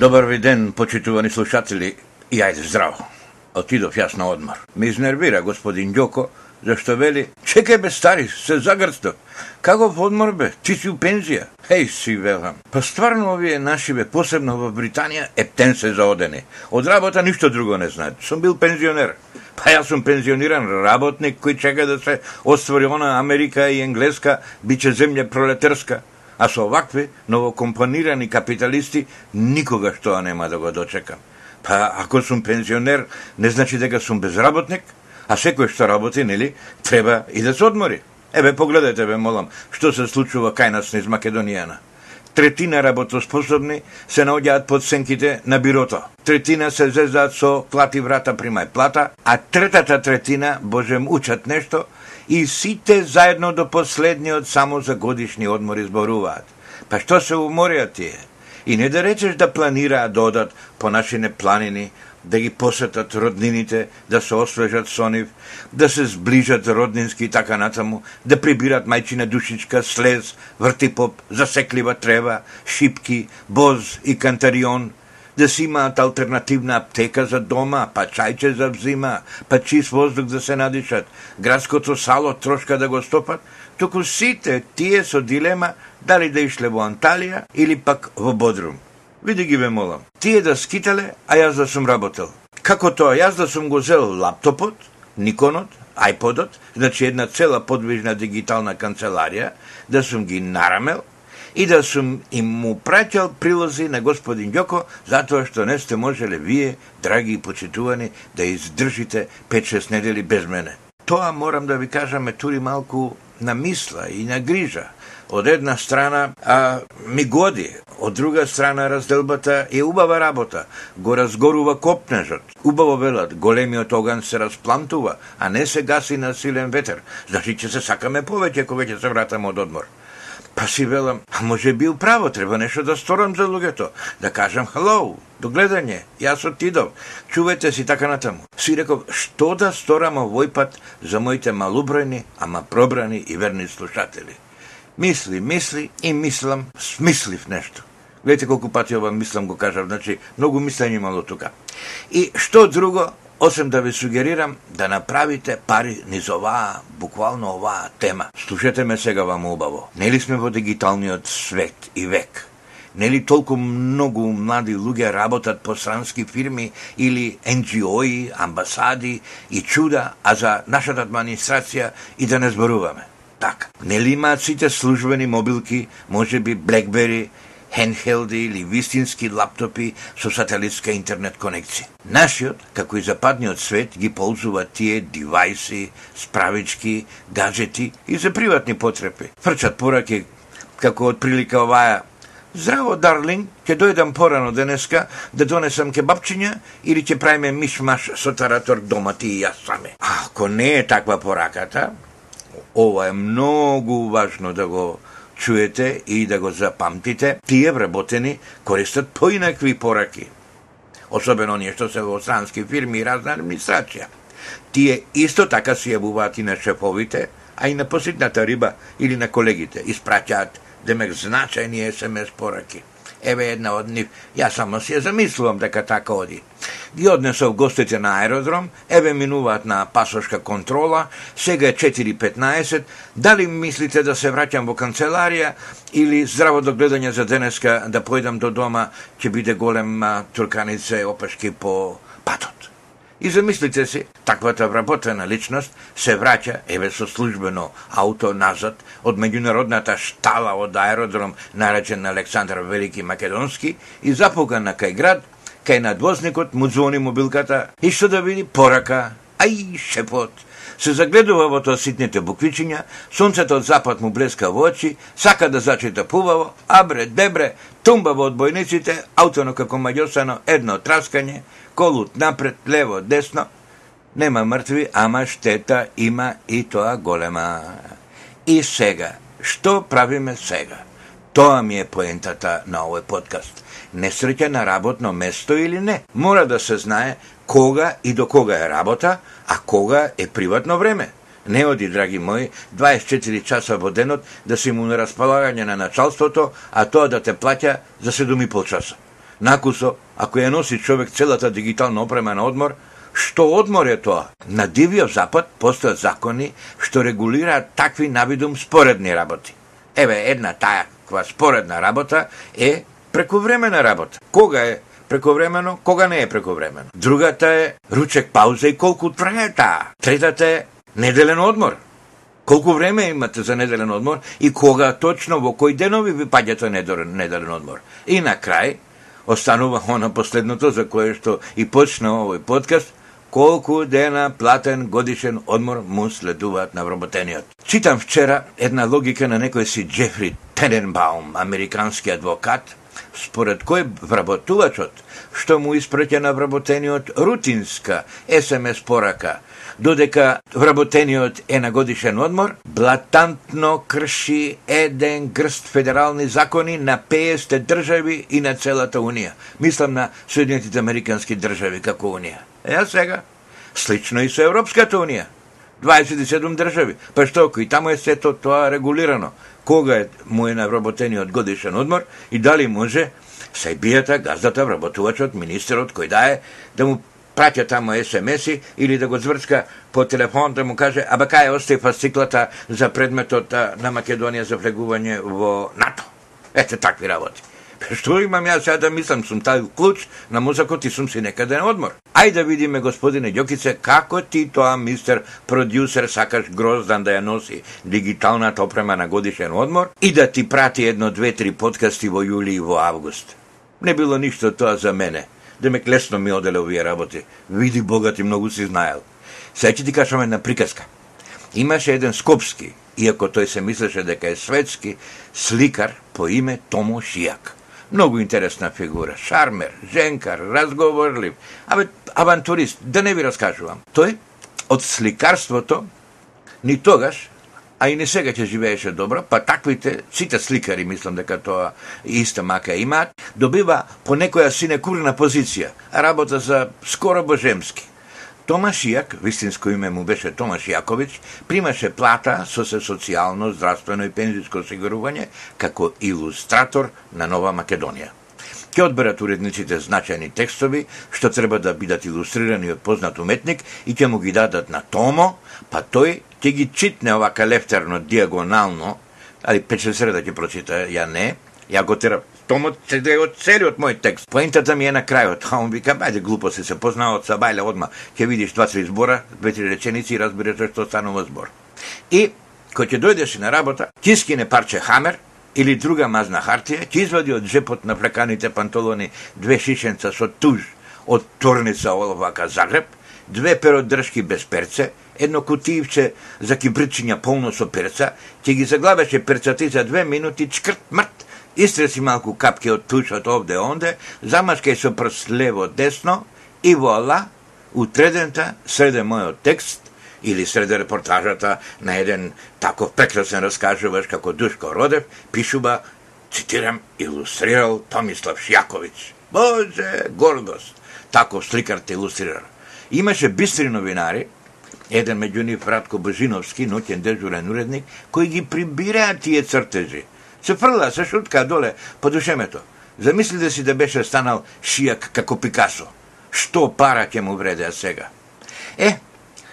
Добар ви ден, почитувани слушатели, и ајде здраво. Отидов јас на одмор. Ме изнервира господин Ѓоко, зашто вели, чекај бе стари, се загрстов. Како в одмор бе, ти си у пензија. Еј си велам. Па стварно овие наши бе, посебно во Британија, ептен се заодени. Од работа ништо друго не знаат. Сум бил пензионер. Па јас сум пензиониран работник кој чека да се оствори она Америка и Енглеска, биче земја пролетерска. А со вакви новокомпонирани капиталисти никогаш тоа нема да го дочекам. Па ако сум пензионер, не значи дека сум безработник, а секој што работи, нели, треба и да се одмори. Еве погледайте ве молам што се случува кај нас низ Македонијана. Третина работоспособни се наоѓаат под сенките на бирото. Третина се зезаат со плати врата примај плата, а третата третина, божем, учат нешто и сите заедно до последниот само за годишни одмори зборуваат. Па што се уморија тие? И не да речеш да планираат да одат по нашине планини, да ги посетат роднините, да се освежат со нив, да се сближат роднински и така натаму, да прибират мајчина душичка, слез, вртипоп, засеклива трева, шипки, боз и кантарион, да си имаат алтернативна аптека за дома, па чајче за взима, па чист воздух да се надишат, градското сало трошка да го стопат, туку сите тие со дилема дали да ишле во Анталија или пак во Бодрум. Види ги ве молам. Тие да скитале, а јас да сум работел. Како тоа, јас да сум го зел лаптопот, Никонот, айподот, значи една цела подвижна дигитална канцеларија, да сум ги нарамел и да сум им му праќал прилози на господин Ѓоко, затоа што не сте можеле вие, драги и почитувани, да издржите 5-6 недели без мене. Тоа морам да ви кажам е тури малку на мисла и на грижа. Од една страна а, ми годи, од друга страна разделбата е убава работа, го разгорува копнежот. Убаво велат, големиот оган се расплантува, а не се гаси на силен ветер. Значи ќе се сакаме повеќе кога ќе се вратаме од одмор. Па си велам, а може би управо, треба нешто да сторам за луѓето. Да кажам хеллоу, до гледање, јас отидов, чувајте си така натаму. Си реков, што да сторам овој пат за моите малубројни, ама пробрани и верни слушатели. Мисли, мисли и мислам, смислив нешто. Гледайте колку пати ова мислам го кажав, значи многу мислење имало тука. И што друго, осем да ви сугерирам да направите пари низ оваа, буквално оваа тема. Слушате ме сега вам убаво. Нели сме во дигиталниот свет и век? Нели толку многу млади луѓе работат по странски фирми или NGO-и, амбасади и чуда, а за нашата администрација и да не зборуваме. Така. Нели имаат сите службени мобилки, може би BlackBerry, хендхелди или вистински лаптопи со сателитска интернет конекција. Нашиот, како и западниот свет, ги ползува тие девайси, справички, гаджети и за приватни потреби. Фрчат пораки, како од прилика оваа Здраво, дарлинг, ќе дојдам порано денеска да донесам кебапчиња или ќе правиме мишмаш со таратор дома ти и јас саме. Ако не е таква пораката, ова е многу важно да го чуете и да го запамтите, тие вработени користат поинакви пораки. Особено оние што се во странски фирми и разна администрација. Тие исто така си јавуваат и на шефовите, а и на поситната риба или на колегите. Испраќаат, демек, значајни СМС пораки. Еве една од нив, јас само си ја замислувам дека така оди. Ги однесов гостите на аеродром, еве минуваат на пасошка контрола, сега е 4.15, дали мислите да се враќам во канцеларија или здраво до гледање за денеска да појдам до дома, ќе биде голема турканице опашки по патот. И замислите си, таквата вработена личност се враќа, еве со службено ауто назад, од меѓународната штала од аеродром, наречен Александар Велики Македонски, и запуга на кај град, кај надвозникот му звони мобилката и што да види порака, ај шепот, се загледува во тоа ситните буквичиња, сонцето од запад му блеска во очи, сака да зачита пубаво, абре, дебре, тумба во одбојниците, аутоно како маѓосано, едно траскање, колут напред, лево, десно, нема мртви, ама штета има и тоа голема. И сега, што правиме сега? Тоа ми е поентата на овој подкаст. Несреќа на работно место или не. Мора да се знае кога и до кога е работа, а кога е приватно време. Не оди, драги мои, 24 часа во денот да си му на располагање на началството, а тоа да те плаќа за 7,5 часа. Накусо, ако ја носи човек целата дигитална опрема на одмор, што одмор е тоа? На дивиот запад постојат закони што регулираат такви навидум споредни работи. Еве, една таа таква споредна работа е прековремена работа. Кога е прековремено, кога не е прековремено. Другата е ручек пауза и колку трае таа. Третата е неделен одмор. Колку време имате за неделен одмор и кога точно во кој денови ви паѓате неделен одмор. И на крај останува она последното за кое што и почна овој подкаст, колку дена платен годишен одмор му следуваат на вработениот. Читам вчера една логика на некој си Джефри Тененбаум, американски адвокат, според кој вработувачот што му испраќа на вработениот рутинска СМС порака, додека вработениот е на годишен одмор, блатантно крши еден грст федерални закони на 50 држави и на целата Унија. Мислам на Соединетите Американски држави како Унија. Е, сега, слично и со Европската Унија. 27 држави. Па што, и таму е сето тоа регулирано? Кога е, му е навработениот годишен одмор и дали може сајбијата, газдата, вработувачот, министерот, кој дае, да му праќа таму СМС-и или да го зврцка по телефон да му каже аба кај остави фасциклата па за предметот на Македонија за влегување во НАТО. Ете такви работи. Што имам ја сега да мислам, сум тај клуч на мозокот и сум си некаде на одмор. Ај да видиме, господине Ѓокице, како ти тоа мистер продюсер сакаш гроздан да ја носи дигиталната опрема на годишен одмор и да ти прати едно, две, три подкасти во јули и во август. Не било ништо тоа за мене. Да Демек лесно ми оделе овие работи. Види Богат и многу си знаел. Сега ќе ти кажам една приказка. Имаше еден скопски, иако тој се мислеше дека е светски, сликар по име Томо Шијак. Многу интересна фигура, шармер, женкар, разговорлив, абе, авантурист, да не ви раскажувам. Тој од сликарството ни тогаш а и не сега ќе живееше добро, па таквите, сите сликари, мислам дека тоа иста мака имаат, добива по некоја синекурна позиција, работа за скоро божемски. Томаш Јак, вистинско име му беше Томаш Јаковиќ, примаше плата со се социјално, здравствено и пензијско осигурување како илустратор на Нова Македонија. Ќе одберат уредниците значајни текстови што треба да бидат илустрирани од познат уметник и ќе му ги дадат на Томо, па тој ќе ги читне овака лефтерно, диагонално, али пече среда ќе прочита, ја не, ја го терам. томот се да од целиот мој текст. Поентата ми е на крајот, а он вика, бајде глупо се се познава од Сабајле одма, ќе видиш два-три збора, две-три реченици и разбереш што станува збор. И, кој ќе дојдеш на работа, ќе скине парче хамер, или друга мазна хартија, ќе извади од джепот на плеканите панталони две шишенца со туж од турница Оловака Загреб, две перодршки без перце, едно кутиевче за кибричиња полно со перца, ќе ги заглавеше перцати за две минути, чкрт мрт, истреси малку капки од тушот овде онде, замашкај со прст лево десно и вола, утредента среде мојот текст или среде репортажата на еден таков прекрасен раскажуваш како Душко Родев, пишува, цитирам, илустрирал Томислав Шјаковиќ. Боже, гордост! Таков сликар те илустрира. Имаше бистри новинари, еден меѓу нив Радко Божиновски, ноќен дежурен уредник, кои ги прибираат тие цртежи. Се фрла, се шутка доле по душемето. Замислите си да беше станал шијак како Пикасо. Што пара ќе му вреде сега? Е,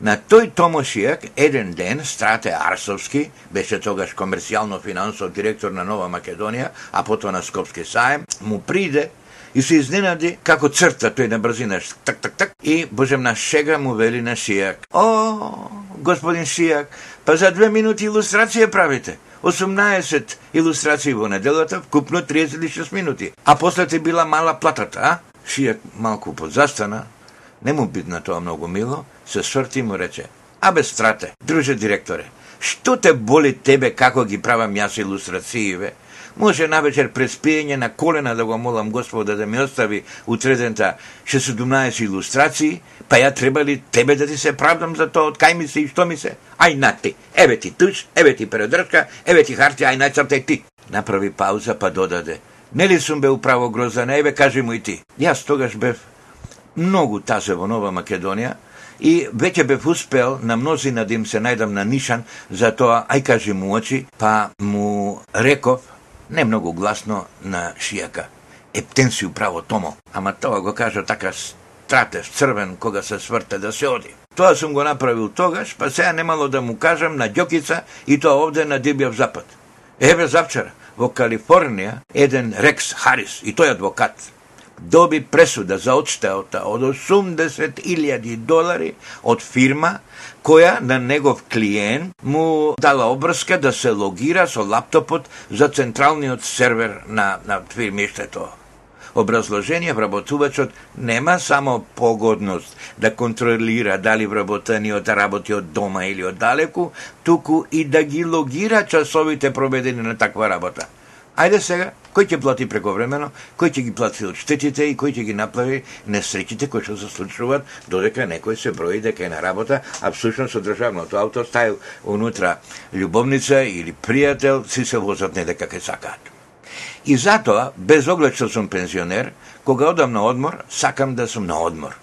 на тој Томо Шијак, еден ден, Страте Арсовски, беше тогаш комерцијално-финансов директор на Нова Македонија, а потоа на Скопски сајм, му приде и се изненади како црта тој на брзина, так, так, так, и божемна шега му вели на Шијак. О, господин Шијак, па за две минути илустрација правите. 18 илустрации во неделата, вкупно 36 минути. А после ти била мала платата, а? Шијак малку подзастана, не му бидна тоа многу мило, се сврти и му рече, Абе, страте, друже директоре, што те боли тебе како ги правам јас илустрации, Може Може навечер пред спиење на колена да го молам Господа да ми остави утредента 17 илустрации, па ја треба ли тебе да ти се правдам за тоа, од кај ми се и што ми се? Ај на ти, еве ти туш, еве ти предршка, еве ти хартија, ај најцртај ти. Направи пауза па додаде. Нели сум бе управо грозан, еве кажи му и ти. Јас тогаш бев многу тазе во Нова Македонија, и веќе бев успел на мнозина да им се најдам на нишан, за тоа ај кажи му очи, па му реков не многу гласно на шијака. ептенсију право томо. Ама тоа го кажа така стратев, црвен, кога се сврте да се оди. Тоа сум го направил тогаш, па сега немало да му кажам на Ѓокица и тоа овде на Дибјав запад. Еве завчера, во Калифорнија, еден Рекс Харис, и тој адвокат, доби пресуда за одштеота од 80.000 долари од фирма која на негов клиент му дала обрска да се логира со лаптопот за централниот сервер на, на фирмиштето. Образложение вработувачот нема само погодност да контролира дали вработениот работи од дома или од далеку, туку и да ги логира часовите проведени на таква работа. Ајде сега, кој ќе плати прековремено, кој ќе ги плати од штетите и кој ќе ги направи несреќите кои што се случуваат додека некој се брои дека е на работа, а всушност со државното авто стају унутра љубовница или пријател, си се возат не дека ке сакаат. И затоа, без оглед што сум пензионер, кога одам на одмор, сакам да сум на одмор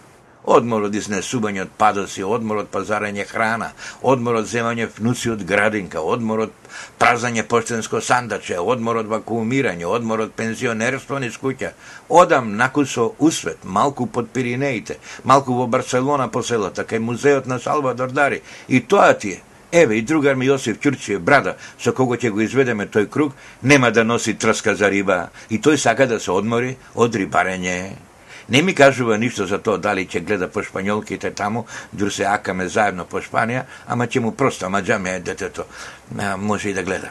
Одмор од изнесување од падоци, одмор од пазарање храна, одмор од земање внуци од градинка, одмор од празање поштенско сандаче, одмор од вакуумирање, одмор од пензионерство низ куќа. Одам накусо усвет, малку под Пиринеите, малку во Барселона по селата, кај музеот на Салвадор Дари. И тоа ти е. Еве и другар ми Јосиф Ќурчиев, брада, со кого ќе го изведеме тој круг, нема да носи трска за риба. И тој сака да се одмори од рибарење. Не ми кажува ништо за тоа дали ќе гледа по шпањолките таму, дур се акаме заедно по Шпанија, ама ќе му просто маđаме е детето, а, може и да гледа.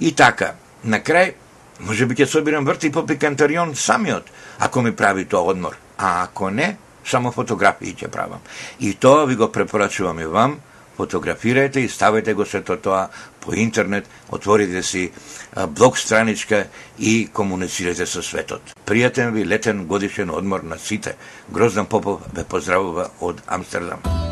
И така, на крај, може би ќе собирам врти по пикантарион самиот, ако ми прави тоа одмор. А ако не, само фотографии ќе правам. И тоа ви го препорачувам и вам, фотографирајте и ставете го сето тоа по интернет, отворите си блог страничка и комуницирате со светот. Пријатен ви летен годишен одмор на сите. Гроздан Попов ве поздравува од Амстердам.